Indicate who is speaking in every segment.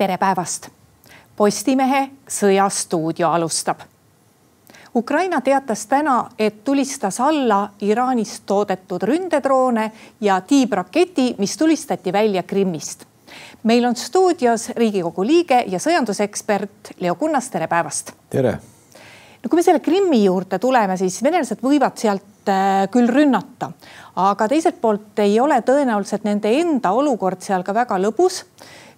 Speaker 1: tere päevast. Postimehe Sõjastuudio alustab. Ukraina teatas täna, et tulistas alla Iraanist toodetud ründedroone ja tiibraketi, mis tulistati välja Krimmist. meil on stuudios Riigikogu liige ja sõjandusekspert Leo Kunnas, tere päevast.
Speaker 2: tere.
Speaker 1: no kui me selle Krimmi juurde tuleme, siis venelased võivad sealt äh, küll rünnata, aga teiselt poolt ei ole tõenäoliselt nende enda olukord seal ka väga lõbus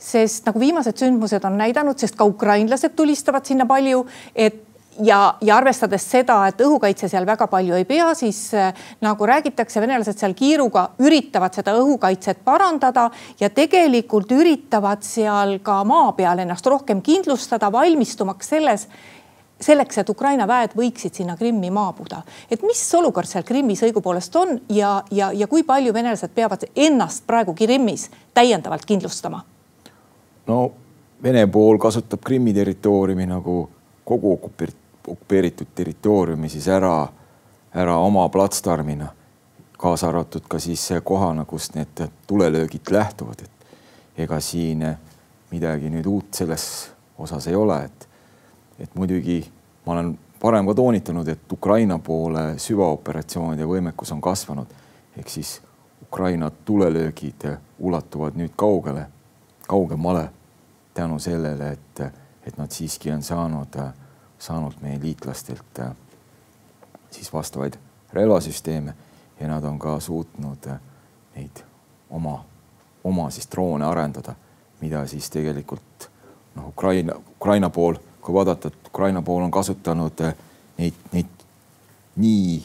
Speaker 1: sest nagu viimased sündmused on näidanud, sest ka ukrainlased tulistavad sinna palju, et ja, ja arvestades seda, et õhukaitse seal väga palju ei pea, siis äh, nagu räägitakse, venelased seal kiiruga üritavad seda õhukaitset parandada ja tegelikult üritavad seal ka maa peal ennast rohkem kindlustada, valmistumaks selles, selleks, et Ukraina väed võiksid sinna Krimmi maabuda. et mis olukord seal Krimmis õigupoolest on ja, ja, ja kui palju venelased peavad ennast praegu Krimmis täiendavalt kindlustama?
Speaker 2: No Vene pool kasutab Krimmi territooriumi nagu kogu okupeeritud territooriumi siis ära, ära oma platsdarmina, kaasa arvatud ka siis kohana, kust need tulelöögid lähtuvad, et ega siin midagi nüüd uut selles osas ei ole, et, et muidugi ma olen varem ka toonitanud, et Ukraina poole süvaoperatsioonide võimekus on kasvanud, ehk siis Ukraina tulelöögid ulatuvad nüüd kaugele kaugemale tänu sellele, et, et nad siiski on saanud, saanud meie liitlastelt siis vastavaid relvasüsteeme ja nad on ka suutnud neid oma, oma siis droone arendada, mida siis tegelikult noh, Ukraina, Ukraina pool, kui vaadata, et Ukraina pool on kasutanud neid, neid nii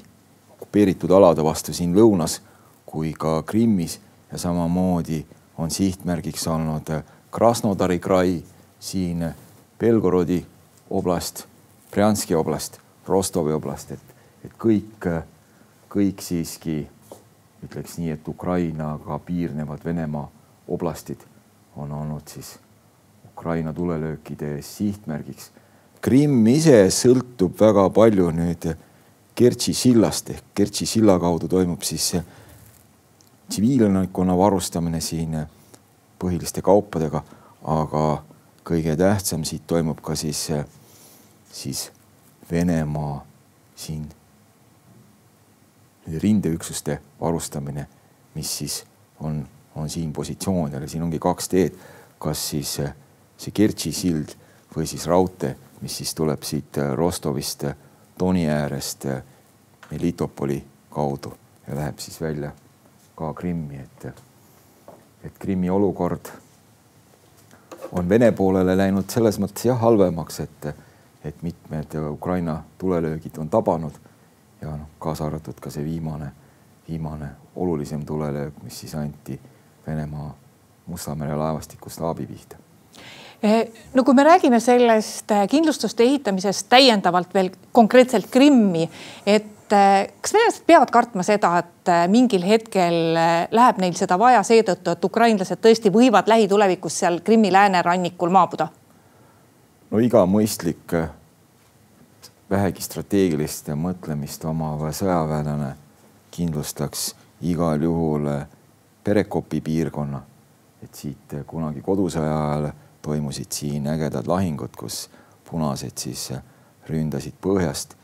Speaker 2: okupeeritud alade vastu siin lõunas kui ka Krimmis ja samamoodi on sihtmärgiks olnud Krasnodari krai, siin Belgorodi oblast, Brjanski oblast, Rostovi oblast, et, et kõik, kõik siiski ütleks nii, et Ukrainaga piirnevad Venemaa oblastid on olnud siis Ukraina tulelöökide sihtmärgiks. Krimm ise sõltub väga palju nüüd Kertši sillast ehk Kertši silla kaudu toimub siis tsiviilelanikkonna varustamine siin põhiliste kaupadega, aga kõige tähtsam siit toimub ka siis, siis Venemaa siin rindeüksuste varustamine, mis siis on, on siin positsioonidel ja siin ongi kaks teed, kas siis see Kertši sild või siis raudtee, mis siis tuleb siit Rostovist Doni äärest Melitopoli kaudu ja läheb siis välja ka Krimmi, et et Krimmi olukord on Vene poolele läinud selles mõttes jah halvemaks, et, et mitmed Ukraina tulelöögid on tabanud ja noh, kaasa arvatud ka see viimane, viimane olulisem tulelöök, mis siis anti Venemaa Musta mere laevastiku staabi pihta.
Speaker 1: Eh, no kui me räägime sellest kindlustuste ehitamisest täiendavalt veel konkreetselt Krimmi, et et eh, kas venelased peavad kartma seda, et eh, mingil hetkel eh, läheb neil seda vaja seetõttu, et ukrainlased tõesti võivad lähitulevikus seal Krimmi läänerannikul maabuda?
Speaker 2: no iga mõistlik vähegi strateegilist mõtlemist omav sõjaväelane kindlustaks igal juhul Perekopi piirkonna, et siit kunagi kodusõja ajal toimusid siin ägedad lahingud, kus punased siis ründasid põhjast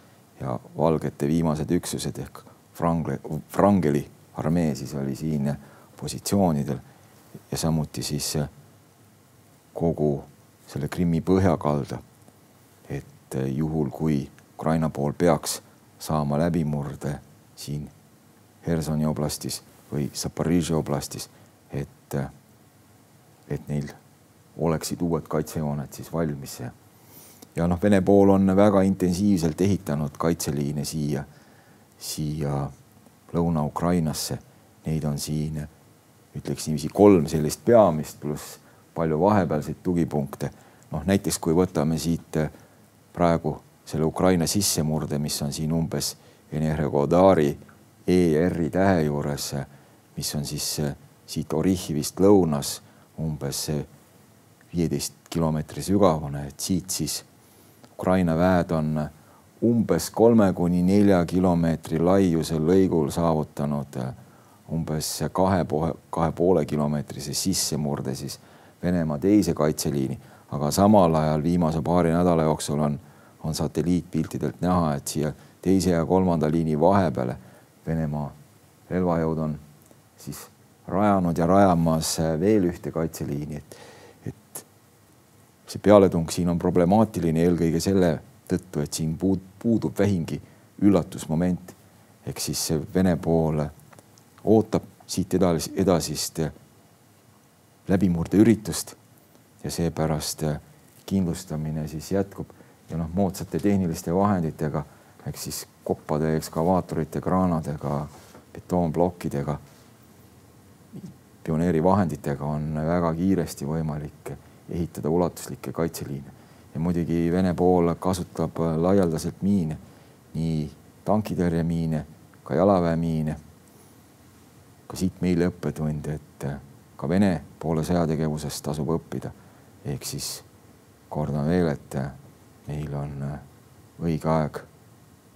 Speaker 2: ja valgete viimased üksused ehk Frangle, Frangeli armee siis oli siin positsioonidel ja samuti siis kogu selle Krimmi põhjakalda. et juhul, kui Ukraina pool peaks saama läbimurde siin Hersoni oblastis või Zaporižžja oblastis, et, et neil oleksid uued kaitsejooned siis valmis ja noh, Vene pool on väga intensiivselt ehitanud kaitseliine siia, siia Lõuna-Ukrainasse. Neid on siin, ütleks niiviisi kolm sellist peamist, pluss palju vahepealseid tugipunkte. noh, näiteks kui võtame siit praegu selle Ukraina sissemurde, mis on siin umbes Energodari ER-i tähe juures, mis on siis siit Orihhivist lõunas umbes viieteist kilomeetri sügavune, et siit siis Ukraina väed on umbes kolme kuni nelja kilomeetri laiusel lõigul saavutanud umbes kahe, kahe poole kilomeetrise sissemurde siis Venemaa teise kaitseliini, aga samal ajal viimase paari nädala jooksul on, on satelliitpiltidelt näha, et siia teise ja kolmanda liini vahepeale Venemaa relvajõud on siis rajanud ja rajamas veel ühte kaitseliini, et, see pealetung siin on problemaatiline eelkõige selle tõttu, et siin puud, puudub vähingi üllatusmoment. ehk siis Vene pool ootab siit edasi, edasist läbimurdeüritust ja seepärast kindlustamine siis jätkub ja noh, moodsate tehniliste vahenditega ehk siis koppade, ekskavaatorite, kraanadega, betoonplokkidega, pioneerivahenditega on väga kiiresti võimalik ehitada ulatuslikke kaitseliine ja muidugi Vene pool kasutab laialdaselt miine, nii tankitõrjemiine, ka jalaväemiine. ka siit meile õppetund, et ka Vene poole sõjategevusest tasub õppida. ehk siis kordan veel, et meil on õige aeg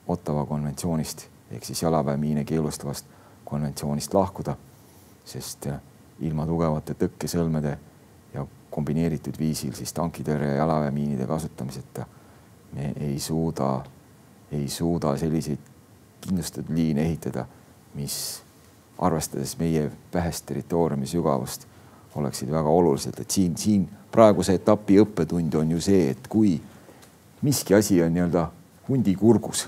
Speaker 2: Ottawa konventsioonist ehk siis jalaväemiine keelustavast konventsioonist lahkuda, sest ilma tugevate tõkkesõlmede kombineeritud viisil siis tankitõrje ja jalaväemiinide kasutamiseta. Me ei suuda, ei suuda selliseid kindlustatud liine ehitada, mis arvestades meie vähest territooriumi sügavust, oleksid väga olulised, et siin, siin praeguse etapi õppetund on ju see, et kui miski asi on nii-öelda hundi kurgus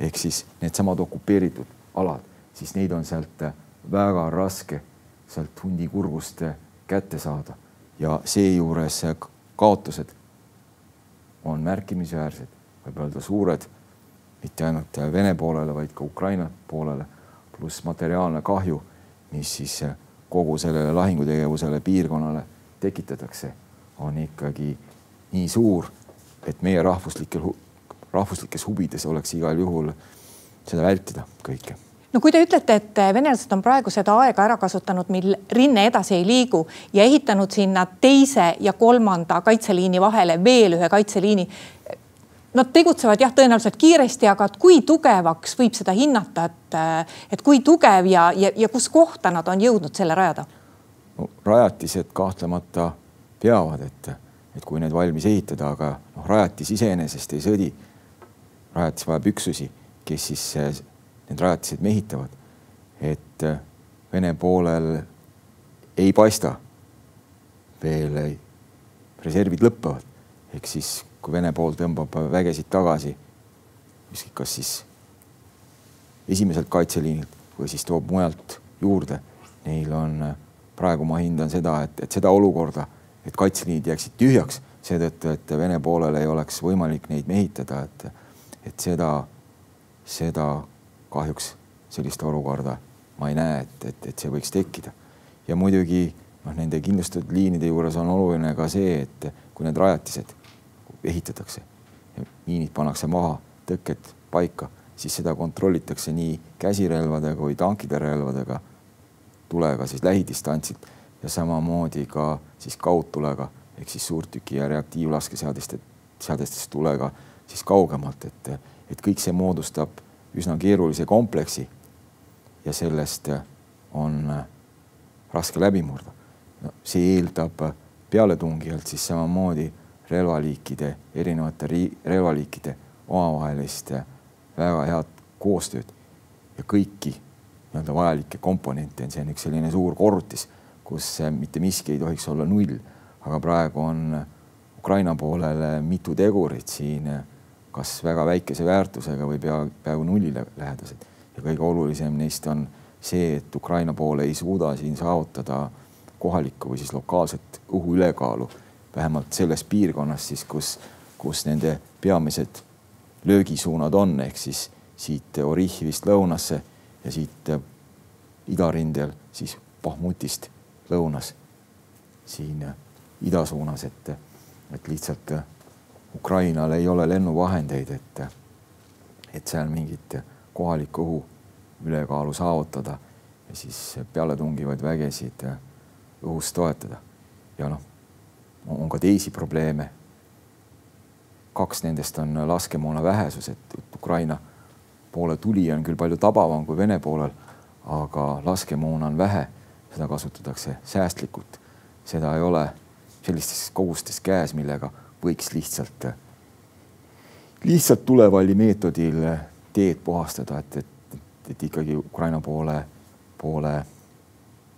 Speaker 2: ehk siis needsamad okupeeritud alad, siis neid on sealt väga raske sealt hundi kurgust kätte saada ja seejuures kaotused on märkimisväärsed, võib öelda suured, mitte ainult Vene poolele, vaid ka Ukraina poolele, pluss materiaalne kahju, mis siis kogu sellele lahingutegevusele piirkonnale tekitatakse, on ikkagi nii suur, et meie rahvuslikel, rahvuslikes huvides oleks igal juhul seda vältida kõike
Speaker 1: no kui te ütlete, et venelased on praegu seda aega ära kasutanud, mil rinne edasi ei liigu ja ehitanud sinna teise ja kolmanda kaitseliini vahele veel ühe kaitseliini. Nad tegutsevad jah, tõenäoliselt kiiresti, aga kui tugevaks võib seda hinnata, et, et kui tugev ja, ja, ja kus kohta nad on jõudnud selle rajada
Speaker 2: no,? rajatised kahtlemata peavad, et, et kui need valmis ehitada, aga noh, rajatis iseenesest ei sõdi. rajatis vajab üksusi, kes siis need rajatised mehitavad. et äh, Vene poolel ei paista veel reservid lõpevad, ehk siis kui Vene pool tõmbab vägesid tagasi, kas siis esimeselt kaitseliinilt või siis toob mujalt juurde, neil on praegu ma hindan seda, et, et seda olukorda, et kaitseliinid jääksid tühjaks seetõttu, et Vene poolel ei oleks võimalik neid mehitada, et, et seda, seda kahjuks sellist olukorda ma ei näe, et, et, et see võiks tekkida. ja muidugi noh, nende kindlustatud liinide juures on oluline ka see, et kui need rajatised ehitatakse, miinid pannakse maha, tõkked paika, siis seda kontrollitakse nii käsirelvadega kui tankitõrjerelvadega, tulega siis lähidistantsilt ja samamoodi ka siis kaudtulega ehk siis suurtüki ja reaktiivlaskeseadiste, seadestest tulega siis kaugemalt, et, et kõik see moodustab üsna keerulise kompleksi ja sellest on raske läbi murda no,. see eeldab pealetungijalt siis samamoodi relvaliikide, erinevate relvaliikide omavahelist väga head koostööd ja kõiki nii-öelda vajalikke komponente, see on üks selline suur korrutis, kus mitte miski ei tohiks olla null, aga praegu on Ukraina poolel mitu tegurit siin kas väga väikese väärtusega või pea, peaaegu nullile lähedased. ja kõige olulisem neist on see, et Ukraina pool ei suuda siin saavutada kohalikku või siis lokaalset õhuülekaalu, vähemalt selles piirkonnas siis, kus, kus nende peamised löögisuunad on, ehk siis siit Orihhivist lõunasse ja siit idarindel siis Bahmutist lõunas siin idasuunas, et, et lihtsalt Ukrainal ei ole lennuvahendeid, et, et seal mingit kohalikku õhu ülekaalu saavutada ja siis pealetungivaid vägesid õhust toetada. ja noh, on ka teisi probleeme. kaks nendest on laskemoona vähesus, et Ukraina poole tuli on küll palju tabavam kui Vene poolel, aga laskemoona on vähe, seda kasutatakse säästlikult, seda ei ole sellistes kogustes käes, millega võiks lihtsalt, lihtsalt tulevali meetodil teed puhastada, et, et, et ikkagi Ukraina poole, poole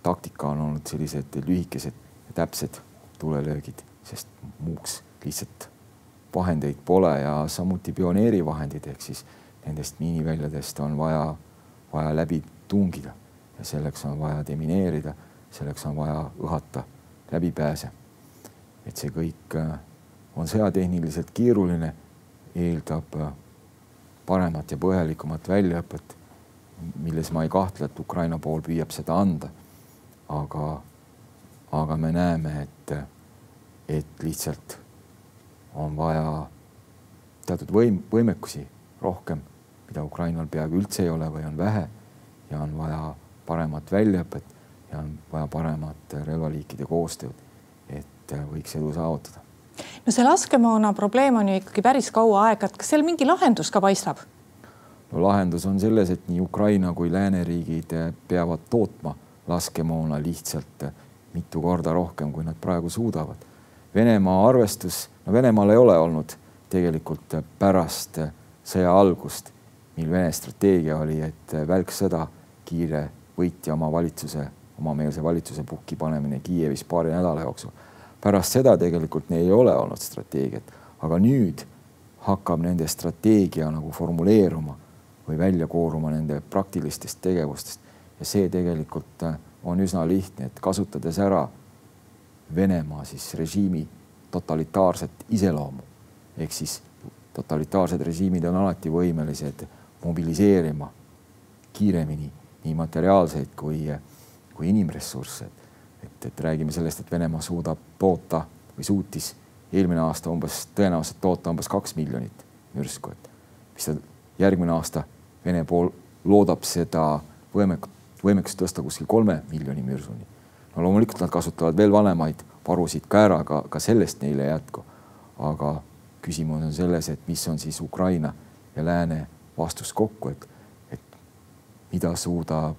Speaker 2: taktika on olnud sellised lühikesed ja täpsed tulelöögid, sest muuks lihtsalt vahendeid pole ja samuti pioneerivahendid ehk siis nendest miiniväljadest on vaja, vaja läbi tungida ja selleks on vaja demineerida, selleks on vaja õhata läbipääse. et see kõik äh, on sõjatehniliselt keeruline, eeldab äh, paremat ja põhjalikumat väljaõpet, milles ma ei kahtle, et Ukraina pool püüab seda anda. aga, aga me näeme, et, et lihtsalt on vaja teatud võim, võimekusi rohkem, mida Ukrainal peaaegu üldse ei ole või on vähe ja on vaja paremat väljaõpet ja on vaja paremat relvaliikide koostööd, et võiks edu saavutada.
Speaker 1: No see laskemoona probleem on ju ikkagi päris kaua aega, et kas seal mingi lahendus ka paistab?
Speaker 2: no lahendus on selles, et nii Ukraina kui lääneriigid peavad tootma laskemoona lihtsalt mitu korda rohkem, kui nad praegu suudavad. Venemaa arvestus, no Venemaal ei ole olnud tegelikult pärast sõja algust, mil Vene strateegia oli, et välksõda, kiire võitja oma valitsuse, omameelse valitsuse pukki panemine Kiievis paari nädala jooksul. Pärast seda tegelikult neil ei ole olnud strateegiat, aga nüüd hakkab nende strateegia nagu formuleeruma või välja kooruma nende praktilistest tegevustest. Ja see tegelikult äh, on üsna lihtne, et kasutades ära Venemaa siis režiimi totalitaarset iseloomu. Ehk siis totalitaarsed režiimid on alati võimelised mobiliseerima kiiremini nii materiaalseid kui, kui inimressursse. Et, et räägime sellest, et Venemaa suudab toota või suutis eelmine aasta umbes tõenäoliselt toota umbes kaks miljonit mürsku, et mis ta järgmine aasta Vene pool loodab seda võimekust, võimekust tõsta kuskil kolme miljoni mürsuni. no loomulikult nad kasutavad veel vanemaid varusid ka ära, aga ka sellest neile ei jätku. aga küsimus on selles, et mis on siis Ukraina ja lääne vastus kokku, et mida suudab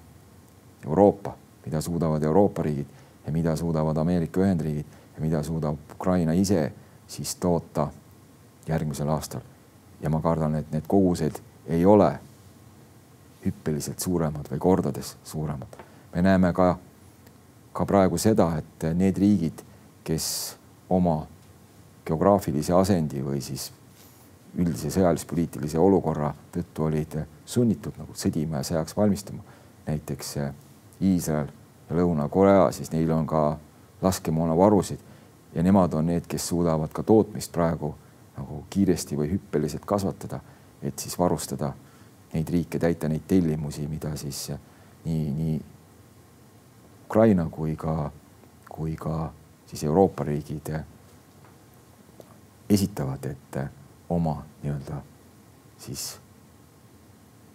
Speaker 2: Euroopa, mida suudavad Euroopa riigid ja mida suudavad Ameerika Ühendriigid ja mida suudab Ukraina ise siis toota järgmisel aastal. ja ma kardan, et need kogused ei ole hüppeliselt suuremad või kordades suuremad. me näeme ka, ka praegu seda, et need riigid, kes oma geograafilise asendi või siis üldise sõjalis-poliitilise olukorra tõttu olid sunnitud nagu sõdima ja sõjaks valmistuma. näiteks Iisrael Lõuna-Korea, siis neil on ka laskemoonavarusid ja nemad on need, kes suudavad ka tootmist praegu nagu kiiresti või hüppeliselt kasvatada, et siis varustada neid riike, täita neid tellimusi, mida siis nii, nii Ukraina kui ka, kui ka siis Euroopa riigid esitavad, et oma nii-öelda siis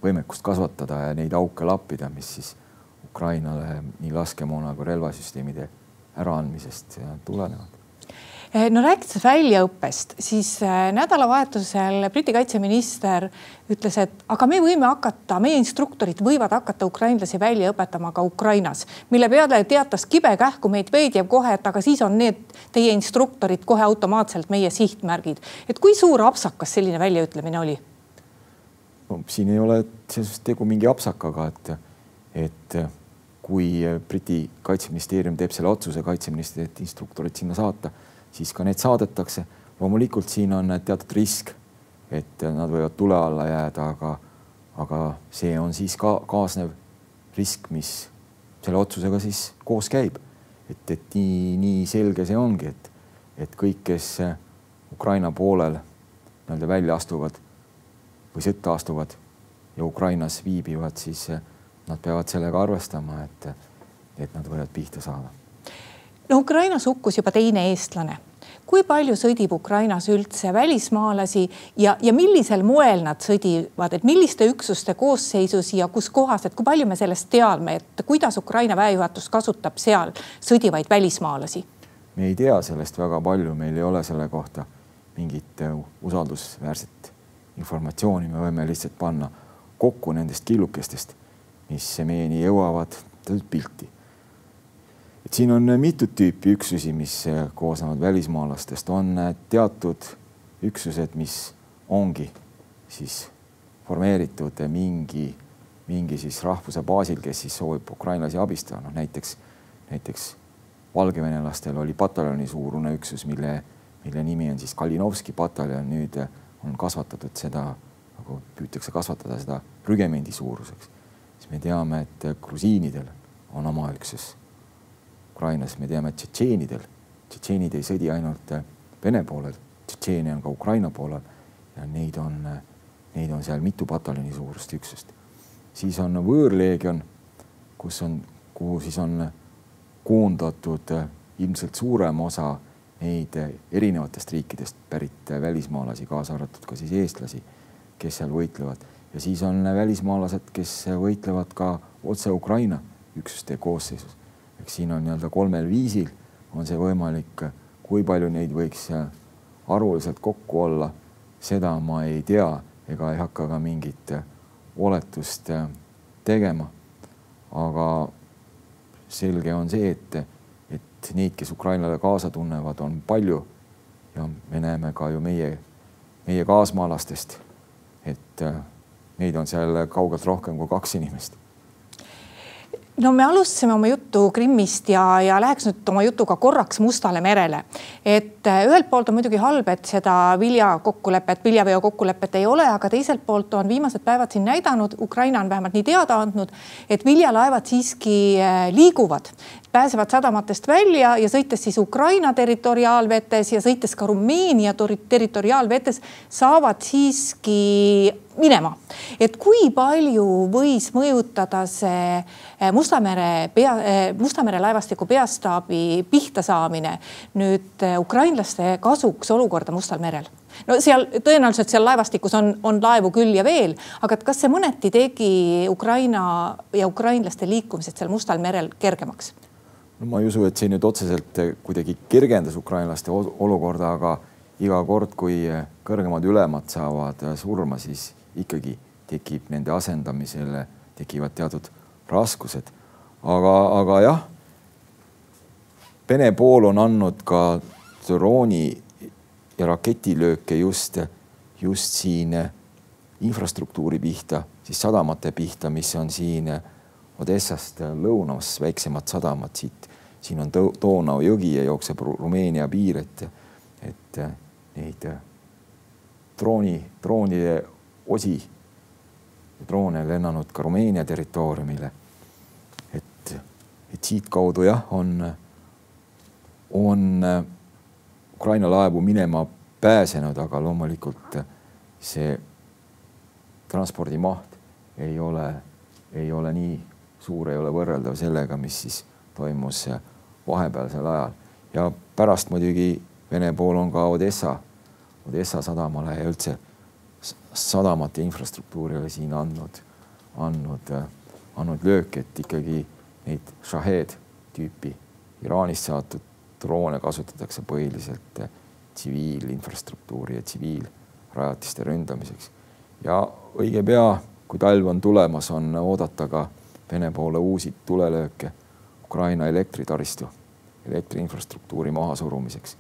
Speaker 2: võimekust kasvatada ja neid auke lappida, mis siis Ukrainale nii laskemoona kui relvasüsteemide äraandmisest tulenevad
Speaker 1: Eh, no rääkides väljaõppest, siis eh, nädalavahetusel Briti kaitseminister ütles, et aga me võime hakata, meie instruktorid võivad hakata ukrainlasi välja õpetama ka Ukrainas, mille peale teatas kibekähku Medvedjev kohe, et aga siis on need teie instruktorid kohe automaatselt meie sihtmärgid. et kui suur apsakas selline väljaütlemine oli?
Speaker 2: no siin ei ole selles tegu mingi apsakaga, et, et kui Briti kaitseministeerium teeb selle otsuse kaitseministrit instruktorid sinna saata siis ka need saadetakse. loomulikult siin on teatud risk, et nad võivad tule alla jääda, aga, aga see on siis ka kaasnev risk, mis selle otsusega siis koos käib. et, et nii, nii selge see ongi, et, et kõik, kes Ukraina poolel nii-öelda välja astuvad või sõtta astuvad ja Ukrainas viibivad, siis nad peavad sellega arvestama, et, et nad võivad pihta saada.
Speaker 1: No Ukrainas hukkus juba teine eestlane. kui palju sõdib Ukrainas üldse välismaalasi ja, ja millisel moel nad sõdivad, et milliste üksuste koosseisus ja kus kohas, et kui palju me sellest teame, et kuidas Ukraina väejuhatus kasutab seal sõdivaid välismaalasi?
Speaker 2: me ei tea sellest väga palju, meil ei ole selle kohta mingit äh, usaldusväärset informatsiooni, me võime lihtsalt panna kokku nendest killukestest, mis meieni jõuavad, pilti. Et siin on mitut tüüpi üksusi, mis koosnevad välismaalastest, on teatud üksused, mis ongi siis formeeritud mingi, mingi siis rahvuse baasil, kes siis soovib ukrainlasi abistada, noh näiteks, näiteks valgevenelastel oli pataljoni suurune üksus, mille, mille nimi on siis Kalinovski pataljon, nüüd on kasvatatud seda, nagu püütakse kasvatada seda rügemendi suuruseks. Siis me teame, et grusiinidel on oma üksus Ukrainas, me teame, et tšetšeenidel, tšetšeenid ei sõdi ainult Vene poolel, Tšetšeenia on ka Ukraina poolel ja neid on, neid on seal mitu pataljoni suurust üksust. siis on võõrleegion, kus on, kuhu siis on koondatud ilmselt suurem osa neid erinevatest riikidest pärit välismaalasi, kaasa arvatud ka siis eestlasi, kes seal võitlevad ja siis on välismaalased, kes võitlevad ka otse Ukraina üksuste koosseisus. eks siin on nii-öelda kolmel viisil on see võimalik, kui palju neid võiks arvuliselt kokku olla, seda ma ei tea ega ei hakka ka mingit oletust tegema. aga selge on see, et, et neid, kes Ukrainale kaasa tunnevad, on palju. ja me näeme ka ju meie, meie kaasmaalastest, et neid on seal kaugelt rohkem kui kaks inimest
Speaker 1: no me alustasime oma juttu Krimmist ja, ja läheks nüüd oma jutuga korraks Mustale merele. et äh, ühelt poolt on muidugi halb, et seda viljakokkulepet, viljaveo kokkulepet ei ole, aga teiselt poolt on viimased päevad siin näidanud, Ukraina on vähemalt nii teada andnud, et viljalaevad siiski äh, liiguvad pääsevad sadamatest välja ja sõites siis Ukraina territoriaalvetes ja sõites ka Rumeenia territoriaalvetes, saavad siiski minema. et kui palju võis mõjutada see eh, Musta mere pea, eh, Musta mere laevastiku peastaabi pihta saamine nüüd eh, ukrainlaste kasuks olukorda Mustal merel? no seal tõenäoliselt seal laevastikus on, on laevu küll ja veel, aga et kas see mõneti tegi Ukraina ja ukrainlaste liikumised seal Mustal merel kergemaks?
Speaker 2: no ma ei usu, et see nüüd otseselt kuidagi kergendas ukrainlaste olukorda, aga iga kord, kui kõrgemad ülemad saavad surma, siis ikkagi tekib nende asendamisel, tekivad teatud raskused. Aga, aga jah, Vene pool on andnud ka drooni ja raketilööke just, just siin infrastruktuuri pihta, siis sadamate pihta, mis on siin Odessast lõunas, väiksemad sadamad siit, siin on Donau jõgi ja jookseb Rumeenia piir, et, et neid drooni, droonide osi, droone lennanud ka Rumeenia territooriumile. Siitkaudu jah, on, on Ukraina laevu minema pääsenud, aga loomulikult see transpordimaht ei ole, ei ole nii suur, ei ole võrreldav sellega, mis siis toimus vahepealsel ajal. Ja pärast muidugi Vene pool on ka Odessa, Odessa sadamale ja üldse sadamate infrastruktuurile siin andnud, andnud, andnud lööki, et ikkagi neid Shahed tüüpi Iraanist saatud droone kasutatakse põhiliselt tsiviilinfrastruktuuri ja tsiviilrajatiste ründamiseks. ja õige pea, kui talv on tulemas, on oodata ka Vene poole uusi tulelööke Ukraina elektritaristu, elektriinfrastruktuuri mahasurumiseks.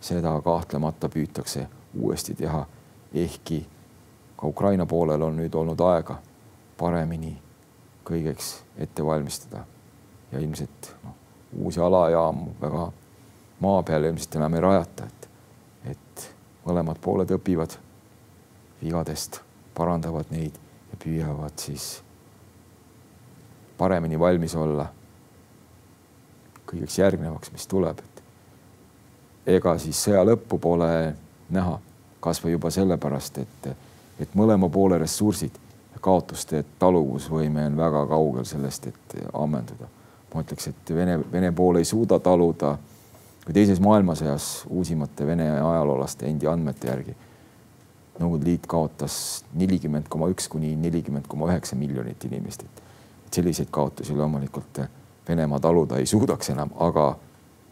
Speaker 2: seda kahtlemata püütakse uuesti teha, ehkki ka Ukraina poolel on nüüd olnud aega paremini kõigeks ette valmistada. Ja ilmselt noh, uusi alajaamu väga maa peal ilmselt enam ei rajata, et, et mõlemad pooled õpivad vigadest, parandavad neid ja püüavad siis paremini valmis olla kõigeks järgnevaks, mis tuleb, et ega siis sõja lõppu pole näha, kasvõi juba sellepärast, et et mõlema poole ressursid kaotuste taluvusvõime on väga kaugel sellest, et ammenduda. ma ütleks, et Vene, Vene pool ei suuda taluda, kui teises maailmasõjas uusimate Vene ajaloolaste endi andmete järgi Nõukogude Liit kaotas nelikümmend koma üks kuni nelikümmend koma üheksa miljonit inimest, et selliseid kaotusi loomulikult Venemaa taluda ei suudaks enam, aga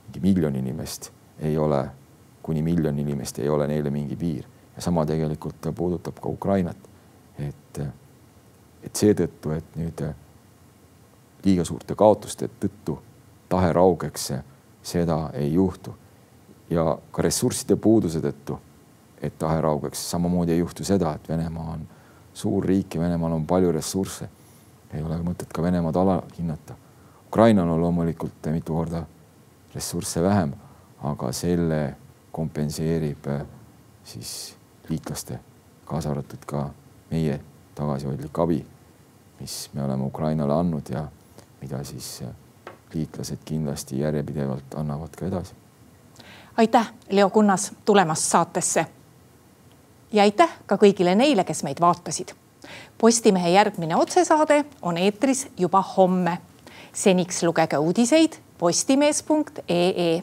Speaker 2: mingi miljon inimest ei ole, kuni miljon inimest ei ole neile mingi piir ja sama tegelikult puudutab ka Ukrainat. et, et seetõttu, et nüüd liiga suurte kaotuste tõttu tahe raugeks, seda ei juhtu. ja ka ressursside puuduse tõttu, et tahe raugeks, samamoodi ei juhtu seda, et Venemaa on suur riik ja Venemaal on palju ressursse. ei ole mõtet ka Venemaad alahinnata. Ukrainal on loomulikult mitu korda ressursse vähem, aga selle kompenseerib äh, siis liitlaste, kaasa arvatud ka meie tagasihoidlik abi, mis me oleme Ukrainale andnud ja mida siis äh, liitlased kindlasti järjepidevalt annavad ka edasi.
Speaker 1: aitäh, Leo Kunnas, tulemast saatesse. ja aitäh ka kõigile neile, kes meid vaatasid. Postimehe järgmine otsesaade on eetris juba homme. seniks lugege uudiseid postimees.ee